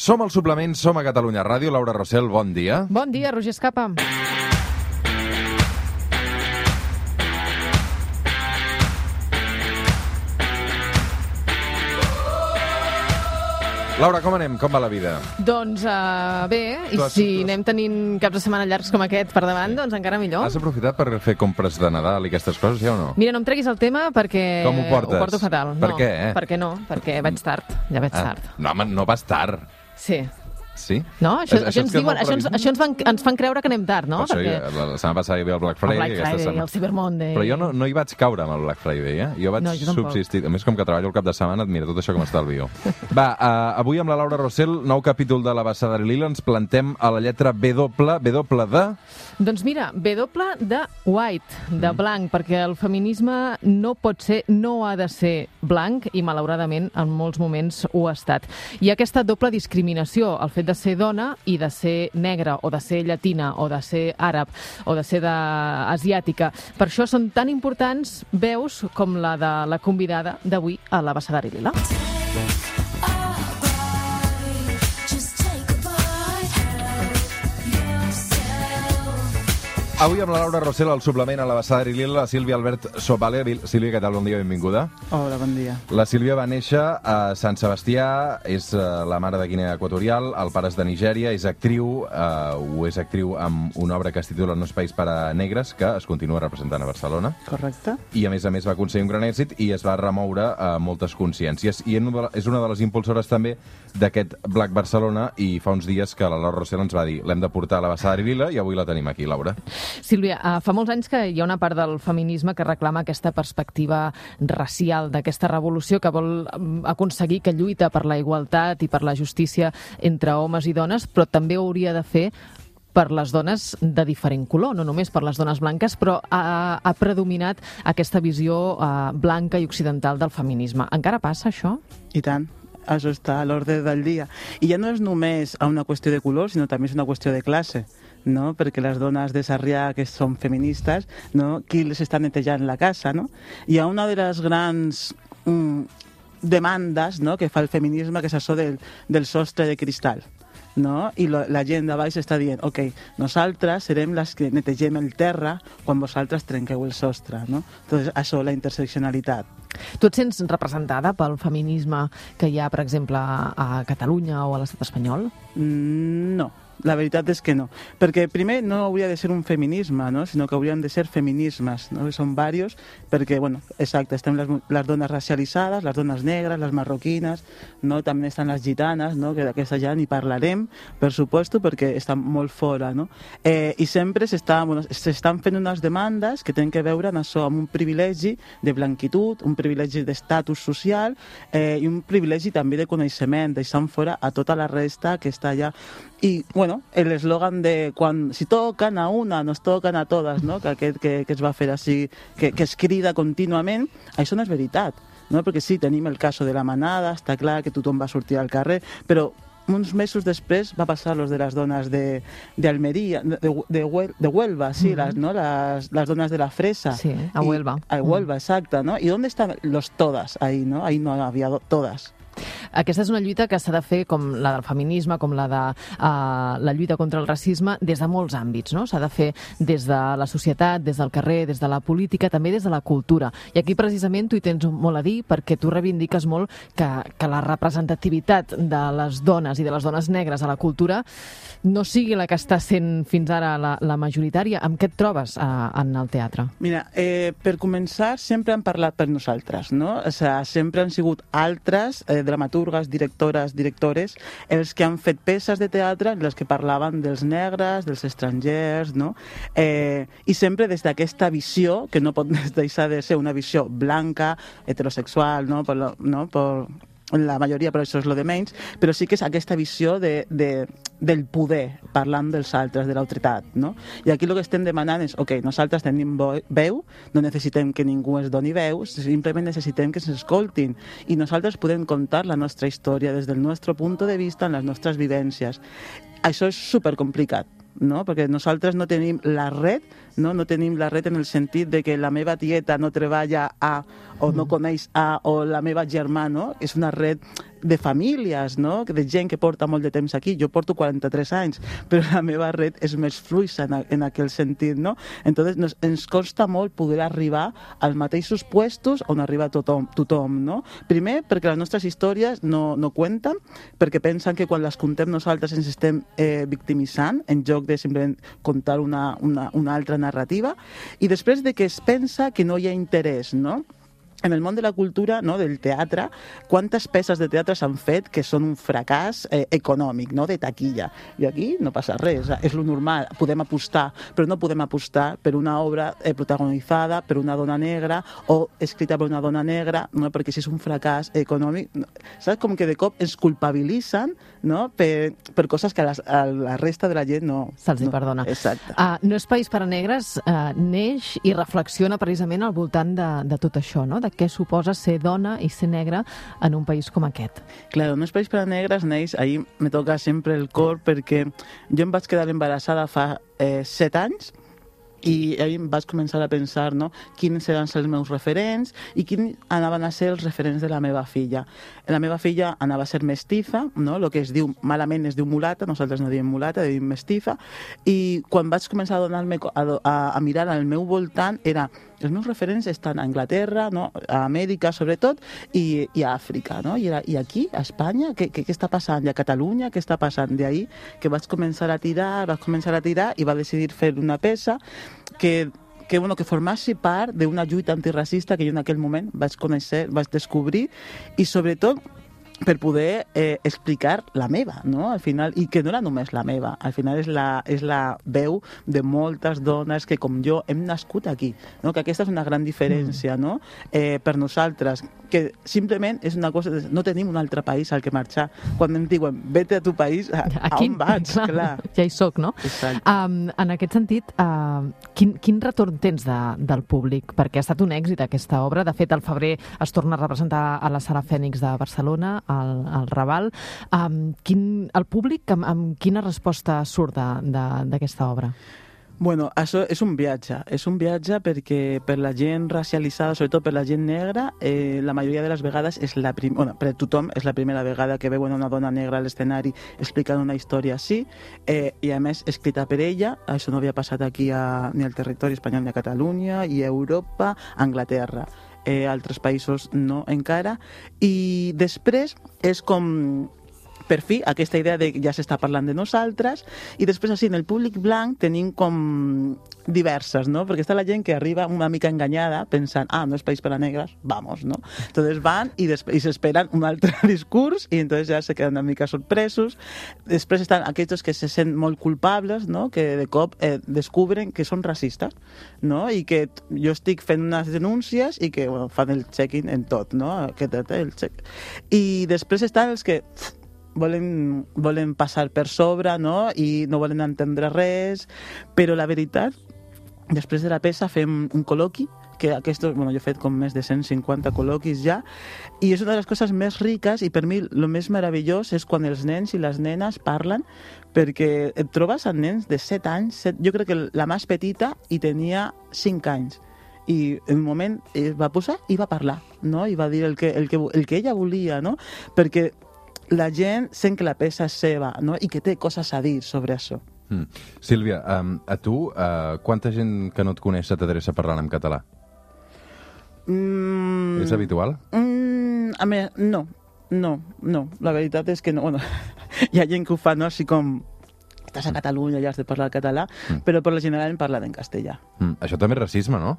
Som al suplement, som a Catalunya Ràdio. Laura Rossell, bon dia. Bon dia, Roger Escapa. Laura, com anem? Com va la vida? Doncs uh, bé, i has- si has- anem tenint caps de setmana llargs com aquest per davant, doncs encara millor. Has aprofitat per fer compres de Nadal i aquestes coses, ja o no? Mira, no em treguis el tema perquè Com ho portes? ho porto fatal. Per no, què, eh? Perquè no, perquè vaig tard, ja vaig Ah, tard. no, home, no vas tard. Sí. Sí? No? Això, Això- això, ens diuen, això, ens, això ens, fan, ens fan creure que anem tard, no? Per perquè hi- la, setmana passada hi havia el Black el Friday. Black aquesta Friday, setmana. el Cyber Monday... Però jo no, no hi vaig caure amb el Black Friday, eh? Jo vaig No, jo tampoc. subsistir. A més, com que treballo el cap de setmana, mira, tot això com estalvio. Va, uh, avui amb la Laura Rossell, nou capítol de la Bassada de Lila, ens plantem a la lletra W, W de... Doncs mira, W de white, Mm. de blanc, perquè el feminisme no pot ser, no ha de ser blanc i malauradament en molts moments ho ha estat. Hi ha aquesta doble discriminació, el fet de ser dona i de ser negra o de ser llatina o de ser àrab o de ser de... asiàtica. Per això són tan importants veus com la de la convidada d'avui a la Bassadari Lila. Avui amb la Laura Rossell, al suplement a la Bassada de Lila, la Sílvia Albert Sopale. Sílvia, què tal? Bon dia, benvinguda. Hola, bon dia. La Sílvia va néixer a Sant Sebastià, és eh, la mare de Guinea Equatorial, el pare és de Nigèria, és actriu, eh, o és actriu amb una obra que es titula No és país per a negres, que es continua representant a Barcelona. Correcte? i a més a més va aconseguir un gran èxit i es va remoure a moltes consciències i és una de les impulsores també d'aquest Black Barcelona i fa uns dies que la Laura Rossell ens va dir l'hem de portar a la Bassada de Vila i avui la tenim aquí, Laura. Sílvia, uh, fa molts anys que hi ha una part del feminisme que reclama aquesta perspectiva racial, d'aquesta revolució que vol mm, aconseguir que lluita per la igualtat i per la justícia entre homes i dones, però també ho hauria de fer per les dones de diferent color, no només per les dones blanques, però ha, ha predominat aquesta visió uh, blanca i occidental del feminisme. Encara passa això? I tant. Això està a l'ordre del dia. I ja no és només una qüestió de color, sinó també és una qüestió de classe no? perquè les dones de Sarrià que són feministes, no? qui les està netejant la casa, no? Hi ha una de les grans mm, demandes no? que fa el feminisme, que és això del, del sostre de cristal. No? I lo, la gent de baix està dient, ok, nosaltres serem les que netegem el terra quan vosaltres trenqueu el sostre. No? Entonces, això, la interseccionalitat. Tu et sents representada pel feminisme que hi ha, per exemple, a Catalunya o a l'estat espanyol? Mm, No, la veritat és que no. Perquè primer no hauria de ser un feminisme, no? sinó que haurien de ser feminismes, no? que són varios, perquè, bueno, exacte, estem les, les dones racialitzades, les dones negres, les marroquines, no? també estan les gitanes, no? que d'aquesta ja ni parlarem, per supuesto, perquè estan molt fora. No? Eh, I sempre s'estan bueno, fent unes demandes que tenen que veure amb això, amb un privilegi de blanquitud, un privilegi d'estatus social eh, i un privilegi també de coneixement, deixant fora a tota la resta que està allà. I, bueno, l'eslògan de quan si toquen a una, nos toquen a totes, no? que aquest que, que es va fer així, que, que es crida contínuament, això no és veritat. No? Perquè sí, tenim el cas de la manada, està clar que tothom va sortir al carrer, però uns mesos després va passar los de les dones de, de Almeria, de, de, de, Huel- de Huelva, sí, les, no? les, les dones de la Fresa. Sí, a Huelva. a Huelva, exacto, ¿no? ¿Y dónde están los todas ahí, no? Ahí no había todas. Aquesta és una lluita que s'ha de fer com la del feminisme, com la de uh, la lluita contra el racisme, des de molts àmbits. No? S'ha de fer des de la societat, des del carrer, des de la política, també des de la cultura. I aquí precisament tu hi tens molt a dir perquè tu reivindiques molt que, que la representativitat de les dones i de les dones negres a la cultura no sigui la que està sent fins ara la, la majoritària. Amb què et trobes uh, en el teatre? Mira, eh, per començar, sempre han parlat per nosaltres, no? O sea, sempre han sigut altres eh, dramaturgues, directores, directores, els que han fet peces de teatre en les que parlaven dels negres, dels estrangers, no? Eh, I sempre des d'aquesta visió, que no pot deixar de ser una visió blanca, heterosexual, no? Per, no? per, la majoria, però això és lo de menys, però sí que és aquesta visió de, de, del poder, parlant dels altres, de l'autoritat, no? I aquí el que estem demanant és, ok, nosaltres tenim veu, no necessitem que ningú es doni veu, simplement necessitem que s'escoltin, i nosaltres podem contar la nostra història des del nostre punt de vista, en les nostres vivències. Això és supercomplicat, no? perquè nosaltres no tenim la red, no? no tenim la red en el sentit de que la meva tieta no treballa a o no coneix a o la meva germà, no? És una red de famílies, no? de gent que porta molt de temps aquí. Jo porto 43 anys, però la meva red és més fluixa en, en aquell sentit. No? Entonces nos, ens costa molt poder arribar als mateixos puestos on arriba tothom. tothom no? Primer, perquè les nostres històries no, no cuenten, perquè pensen que quan les contem nosaltres ens estem eh, victimitzant, en lloc de simplement contar una, una, una altra narrativa, i després de que es pensa que no hi ha interès, no? En el món de la cultura, no, del teatre, quantes peces de teatre s'han fet que són un fracàs eh, econòmic, no, de taquilla. I aquí no passa res, és lo normal, podem apostar, però no podem apostar per una obra eh, protagonitzada per una dona negra o escrita per una dona negra, no, perquè si és un fracàs econòmic, no, saps? Com que de cop ens culpabilitzen no, per, per coses que a la, a la resta de la gent no... Se'ls no, perdona. Exacte. Uh, no és País per a Negres uh, neix i reflexiona precisament al voltant de, de tot això, no? de què suposa ser dona i ser negra en un país com aquest. Claro, no és país per a negres, neix, ahí me toca sempre el cor perquè jo em vaig quedar embarassada fa eh, set anys i em vaig començar a pensar no, quins eren els meus referents i quins anaven a ser els referents de la meva filla. La meva filla anava a ser mestiza, no? el que es diu, malament es diu mulata, nosaltres no diem mulata, diem mestiza, i quan vaig començar a donar-me a, a, a mirar al meu voltant era els meus referents estan a Anglaterra, no? a Amèrica sobretot, i, i a Àfrica. No? I, era, I aquí, a Espanya, què, què, què està passant? I a Catalunya, què està passant? Ahí que vaig començar a tirar, vaig començar a tirar i va decidir fer una peça que que, bueno, que formasi part d'una lluita antiracista que jo en aquell moment vaig conèixer, vaig descobrir i sobretot per poder eh, explicar la meva, no? Al final, i que no era només la meva, al final és la, és la veu de moltes dones que, com jo, hem nascut aquí, no? Que aquesta és una gran diferència, no? Eh, per nosaltres, que simplement és una cosa, de, no tenim un altre país al que marxar. Quan em diuen, vete a tu país, a, a on vaig? Clar. Ja hi soc, no? Exacte. Um, en aquest sentit, uh, quin, quin retorn tens de, del públic? Perquè ha estat un èxit aquesta obra. De fet, al febrer es torna a representar a la Sala Fènix de Barcelona, al, al Raval. Um, quin, el públic, amb, amb quina resposta surt d'aquesta obra? Bueno, això és un viatge. És un viatge perquè per la gent racialitzada, sobretot per la gent negra, eh, la majoria de les vegades és la prim... bueno, per tothom és la primera vegada que veuen una dona negra a l'escenari explicant una història així, eh, i a més escrita per ella. Això no havia passat aquí a, ni al territori espanyol ni a Catalunya, i a Europa, a Anglaterra. Eh, altres països no encara. I després és com per fi aquesta idea de ja s'està parlant de nosaltres i després així en el públic blanc tenim com diverses, no? Perquè està la gent que arriba una mica enganyada pensant, ah, no és país per a negres, vamos, no? Entonces van i, s'esperen un altre discurs i entonces ja se queden una mica sorpresos. Després estan aquests que se senten molt culpables, no? Que de cop eh, descubren que són racistes, no? I que jo estic fent unes denúncies i que bueno, fan el check-in en tot, no? Que té el check. I després estan els que pff, volen, volen passar per sobre no? i no volen entendre res, però la veritat, després de la peça fem un col·loqui, que aquest, bueno, jo he fet com més de 150 col·loquis ja, i és una de les coses més riques i per mi el més meravellós és quan els nens i les nenes parlen perquè et trobes amb nens de 7 anys, 7, jo crec que la més petita hi tenia 5 anys i en un moment es va posar i va parlar, no? I va dir el que, el que, el que ella volia, no? Perquè la gent sent que la peça és seva, no? I que té coses a dir sobre això. Mm. Sílvia, um, a tu, uh, quanta gent que no et coneix se t'adreça parlant en català? Mm, És habitual? Mm, a més, no, no, no. La veritat és que no. Bueno, hi ha gent que ho fa, no? Així com estàs a Catalunya i has de parlar català, Mm. però per la general en parlen en castellà. Mm. Això també és racisme, no?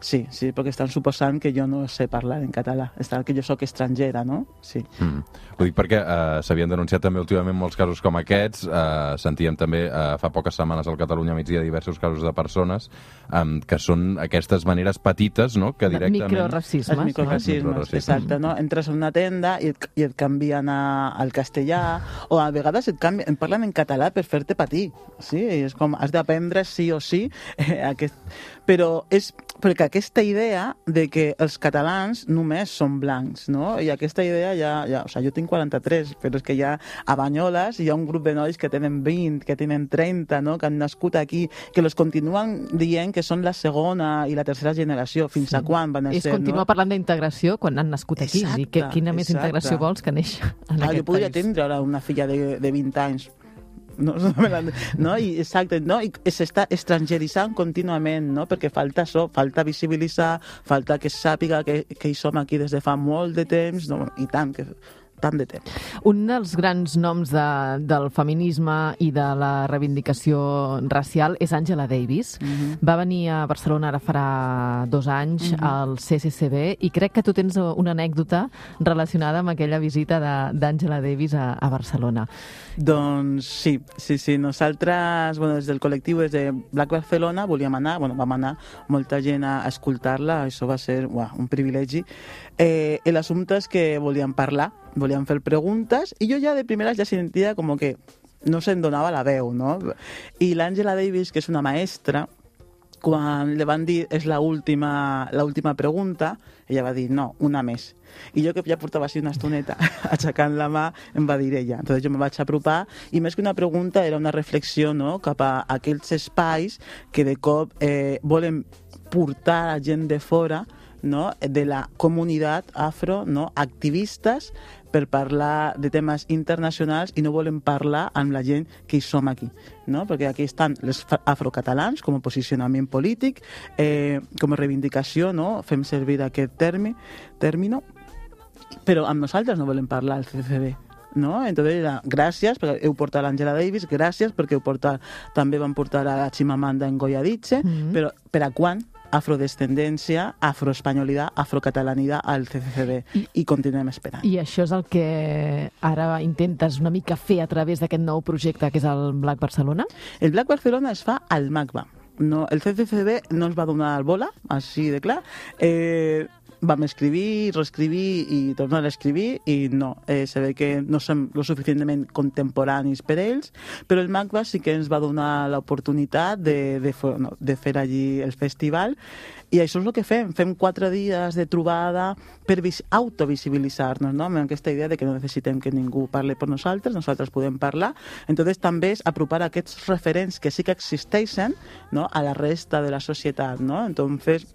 Sí, sí, perquè estan suposant que jo no sé parlar en català, estan que jo sóc estrangera, no? Sí. Mm. Ho dic perquè uh, s'havien denunciat també últimament molts casos com aquests. Uh, sentíem també uh, fa poques setmanes al Catalunya migdia diversos casos de persones um, que són aquestes maneres petites, no?, que directament... Microracismes. Els microracismes, Microracismes. exacte, no? Entres a una tenda i et, i et canvien a, al castellà, o a vegades et, canvien, et parlen en català per fer-te fer-te patir, sí? És com, has d'aprendre sí o sí eh, aquest... Però és perquè aquesta idea de que els catalans només són blancs, no? I aquesta idea ja, ja o sigui, jo tinc 43, però és que ja a Banyoles hi ha un grup de nois que tenen 20, que tenen 30, no? Que han nascut aquí, que los continuen dient que són la segona i la tercera generació. Fins a quan van a ser, continuar no? parlant d'integració quan han nascut aquí. Exacte, I que, quina més exacte. integració vols que néixer en Ah, aquest jo podria país? tindre ara una filla de, de 20 anys. No, no, i exacte, no? I s'està estrangeritzant contínuament, no? Perquè falta això, falta visibilitzar, falta que sàpiga que, que hi som aquí des de fa molt de temps, no? i tant, que tant de temps. Un dels grans noms de, del feminisme i de la reivindicació racial és Angela Davis. Mhm. Va venir a Barcelona ara farà dos anys al CCCB i crec que tu tens una anècdota relacionada amb aquella visita de- d'Angela Davis a, a Barcelona. Doncs sí, sí, sí. Nosaltres, bueno, des del col·lectiu, des de Black Barcelona, volíem anar, bueno, vam anar molta gent a escoltar-la, això va ser uah, un privilegi. Eh, el assumpte és que volíem parlar, volíem fer preguntes, i jo ja de primeres ja sentia com que no se'n donava la veu, no? I l'Àngela Davis, que és una maestra, quan li van dir és la última, la pregunta, ella va dir no, una més. I jo que ja portava així una estoneta aixecant la mà, em va dir ella. Entonces jo me vaig apropar i més que una pregunta era una reflexió no? cap a aquells espais que de cop eh, volen portar a gent de fora no? de la comunitat afro, no? activistes per parlar de temes internacionals i no volen parlar amb la gent que hi som aquí, no? perquè aquí estan els afrocatalans com a posicionament polític, eh, com a reivindicació, no? fem servir aquest terme, término, però amb nosaltres no volem parlar al CCB. No? Entonces, era, gràcies, perquè heu portat l'Angela Davis, gràcies perquè heu portat, també van portar a la Chimamanda en Goyadiche, Mhm. però per a quan afrodescendència, afroespanyolitat, afrocatalanitat al CCCB I, i continuem esperant. I això és el que ara intentes una mica fer a través d'aquest nou projecte que és el Black Barcelona? El Black Barcelona es fa al MACBA. No, el CCCB no ens va donar el bola, així de clar. Eh, vam escribir, reescrivir i tornar a escribir i no, eh, se ve que no som lo suficientment contemporanis per ells, però el MACBA sí que ens va donar l'oportunitat de, de, no, de fer allí el festival i això és el que fem, fem quatre dies de trobada per vis- autovisibilitzar-nos, no? amb aquesta idea de que no necessitem que ningú parli per nosaltres, nosaltres podem parlar. Entonces també és apropar aquests referents que sí que existeixen no? a la resta de la societat. No? Entonces,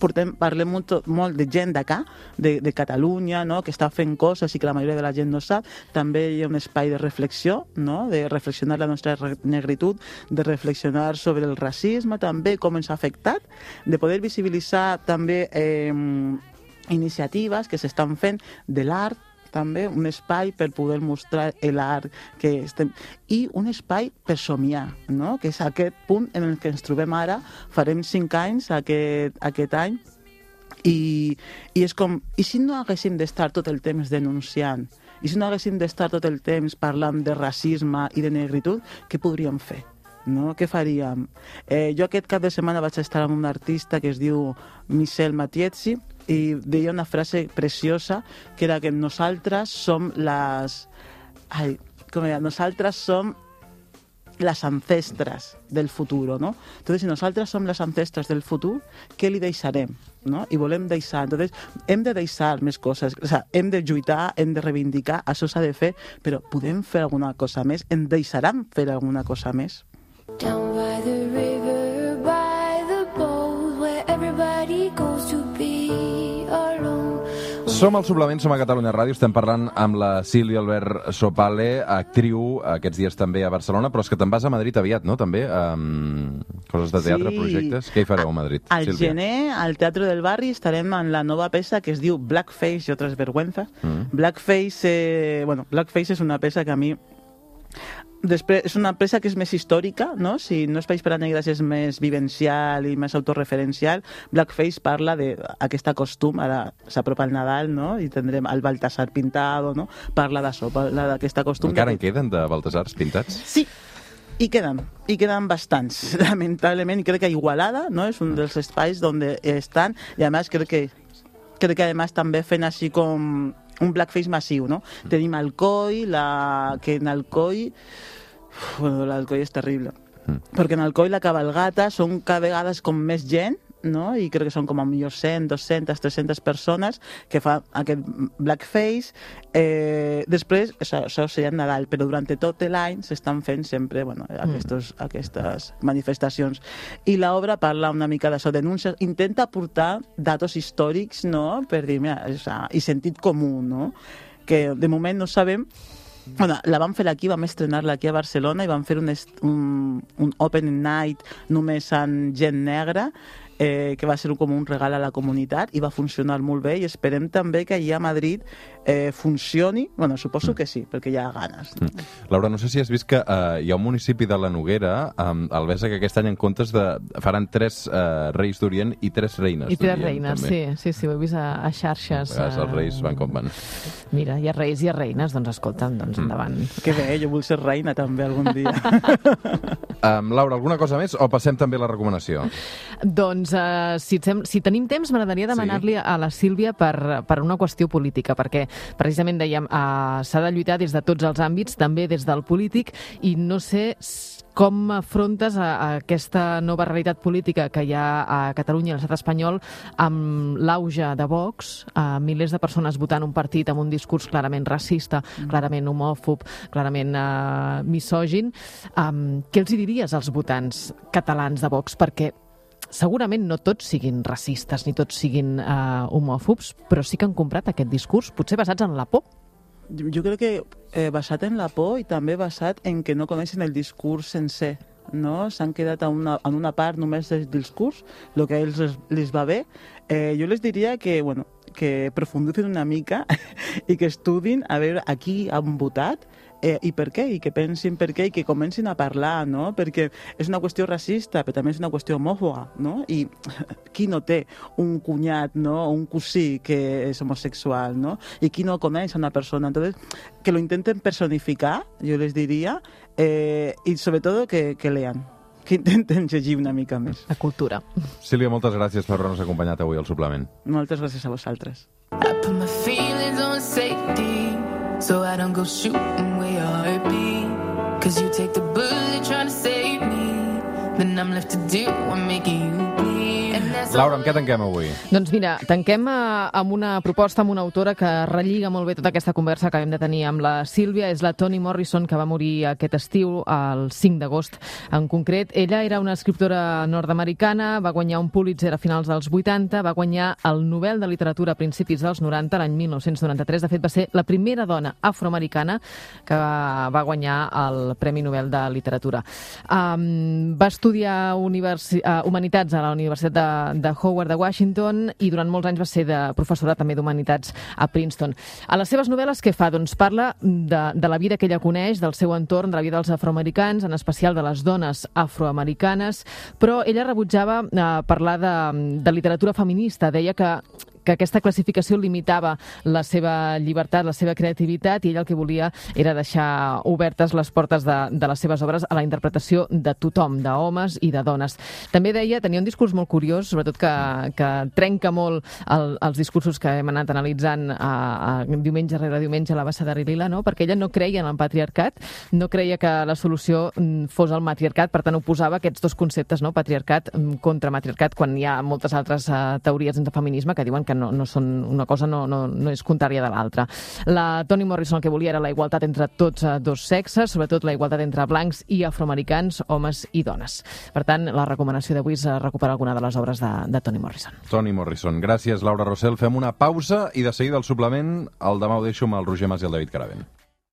portem, parlem molt, molt de gent d'acá, de, de Catalunya, no? que està fent coses i que la majoria de la gent no sap. També hi ha un espai de reflexió, no? de reflexionar la nostra negritud, de reflexionar sobre el racisme també, com ens ha afectat, de poder visibilitzar també eh, iniciatives que s'estan fent de l'art, també un espai per poder mostrar l'art que estem... i un espai per somiar, no? que és aquest punt en el que ens trobem ara, farem cinc anys aquest, aquest any, i, i és com, i si no haguéssim d'estar tot el temps denunciant, i si no haguéssim d'estar tot el temps parlant de racisme i de negritud, què podríem fer? No? Què faríem? Eh, jo aquest cap de setmana vaig estar amb un artista que es diu Michel Matiezzi i deia una frase preciosa que era que nosaltres som les... Ai, com era? Nosaltres som las ancestras del futuro, ¿no? Entonces, si nosaltres som les ancestres del futur, què li deixarem? No? I volem deixar. Entonces, hem de deixar més coses. O sea, hem de lluitar, hem de reivindicar, això s'ha de fer, però podem fer alguna cosa més? Em deixaran fer alguna cosa més? Down by the river, Som al Suplement, som a Catalunya Ràdio, estem parlant amb la Sílvia Albert Sopale, actriu aquests dies també a Barcelona, però és que te'n vas a Madrid aviat, no?, també, amb coses de teatre, Sí. projectes. Què hi fareu a Madrid, Al Sílvia? gener, al Teatre del Barri, estarem en la nova peça que es diu Blackface i altres vergüenzas. Mm. Blackface, eh, bueno, Blackface és una peça que a mi Després, és una peça que és més històrica, no? Si no és País per a Negres és més vivencial i més autorreferencial, Blackface parla d'aquesta costum, ara s'apropa el Nadal, no? I tindrem el Baltasar pintado, no? Parla d'això, parla d'aquesta costum. Encara en queden de Baltasars pintats? Sí, i queden, i queden bastants, lamentablement, i crec que Igualada no, és un dels espais on estan, i a més crec que, crec que además també fent així com un blackface massiu, no? Tenim Alcoi, la, que en Alcoi Bueno, l'Alcoi és terrible. Mm. Perquè en Alcoi la cabalgata són cada vegada com més gent, no? i crec que són com a millor 100, 200, 300 persones que fan aquest blackface. Eh, després, això, això seria Nadal, però durant tot l'any s'estan fent sempre bueno, aquestos, aquestes manifestacions. I l'obra parla una mica d'això, denúncia, intenta portar datos històrics no? per dir, mira, o sea, i sentit comú, no? que de moment no sabem Bueno, la vam fer aquí, vam estrenar-la aquí a Barcelona i vam fer un, un, un open night només amb gent negra eh, que va ser com un regal a la comunitat i va funcionar molt bé i esperem també que allà a Madrid eh, funcioni, bueno, suposo que sí, perquè hi ha ganes. No? Laura, no sé si has vist que eh, hi ha un municipi de la Noguera, um, Albesa, que aquest any en comptes de... faran tres eh, reis d'Orient i tres reines I tres reines, també. sí, sí, sí, ho he vist a, a xarxes. A vegades els eh, reis van com van. Mira, hi ha reis i hi ha reines, doncs escolta'm, doncs Mm. endavant. Que bé, jo vull ser reina també algun dia. Um, Laura, alguna cosa més o passem també a la recomanació? Doncs, eh, si, et sem si tenim temps, m'agradaria demanar-li a la Sílvia per, per una qüestió política, perquè precisament dèiem, eh, s'ha de lluitar des de tots els àmbits, també des del polític, i no sé com afrontes a, a aquesta nova realitat política que hi ha a Catalunya i a l'estat espanyol amb l'auge de Vox, eh, milers de persones votant un partit amb un discurs clarament racista, clarament homòfob, clarament eh, misògin. Um, què els hi diries als votants catalans de Vox? Perquè segurament no tots siguin racistes ni tots siguin eh, homòfobs, però sí que han comprat aquest discurs, potser basats en la por. Jo crec que eh, basat en la por i també basat en que no coneixen el discurs sencer. No? S'han quedat en una, en una part només del discurs, el que a ells les va bé. Eh, jo les diria que, bueno, que profunditzin una mica i que estudin a veure a qui han votat eh, i per què, i que pensin per què, i que comencin a parlar, no? Perquè és una qüestió racista, però també és una qüestió homòfoba, no? I qui no té un cunyat, no? O un cosí que és homosexual, no? I qui no coneix a una persona. Entonces, que lo intenten personificar, jo les diria, eh, i sobretot que, que lean, que intenten llegir una mica més. La cultura. Sílvia, moltes gràcies per haver-nos acompanyat avui al suplement. Moltes gràcies a vosaltres. I put my feelings on safety so I don't go shooting where your heart be. Cause you take the bullet trying to save me. Then I'm left to do what making you Laura, amb què tanquem avui? Doncs mira, tanquem eh, amb una proposta, amb una autora que relliga molt bé tota aquesta conversa que hem de tenir amb la Sílvia. És la Toni Morrison, que va morir aquest estiu, el 5 d'agost en concret. Ella era una escriptora nord-americana, va guanyar un Pulitzer a finals dels 80, va guanyar el Nobel de Literatura a principis dels 90, l'any 1993. De fet, va ser la primera dona afroamericana que va guanyar el Premi Nobel de Literatura. Um, va estudiar universi uh, Humanitats a la Universitat de, de Howard de Washington i durant molts anys va ser de professora també d'Humanitats a Princeton. A les seves novel·les què fa? Doncs parla de, de la vida que ella coneix, del seu entorn, de la vida dels afroamericans, en especial de les dones afroamericanes, però ella rebutjava eh, parlar de, de literatura feminista. Deia que que aquesta classificació limitava la seva llibertat, la seva creativitat, i ell el que volia era deixar obertes les portes de, de les seves obres a la interpretació de tothom, d'homes i de dones. També deia, tenia un discurs molt curiós, sobretot que, que trenca molt el, els discursos que hem anat analitzant a, a diumenge rere diumenge a la bassa de Lila, no? perquè ella no creia en el patriarcat, no creia que la solució mm, fos el matriarcat, per tant oposava aquests dos conceptes, no? patriarcat mm, contra matriarcat, quan hi ha moltes altres uh, teories de feminisme que diuen que no, no són una cosa no, no, no és contrària de l'altra. La Toni Morrison el que volia era la igualtat entre tots uh, dos sexes, sobretot la igualtat entre blancs i afroamericans, homes i dones. Per tant, la recomanació d'avui és uh, recuperar alguna de les obres de, de Toni Morrison. Toni Morrison. Gràcies, Laura Rossell. Fem una pausa i de seguida el suplement el demà ho deixo amb el Roger Mas i el David Caravent.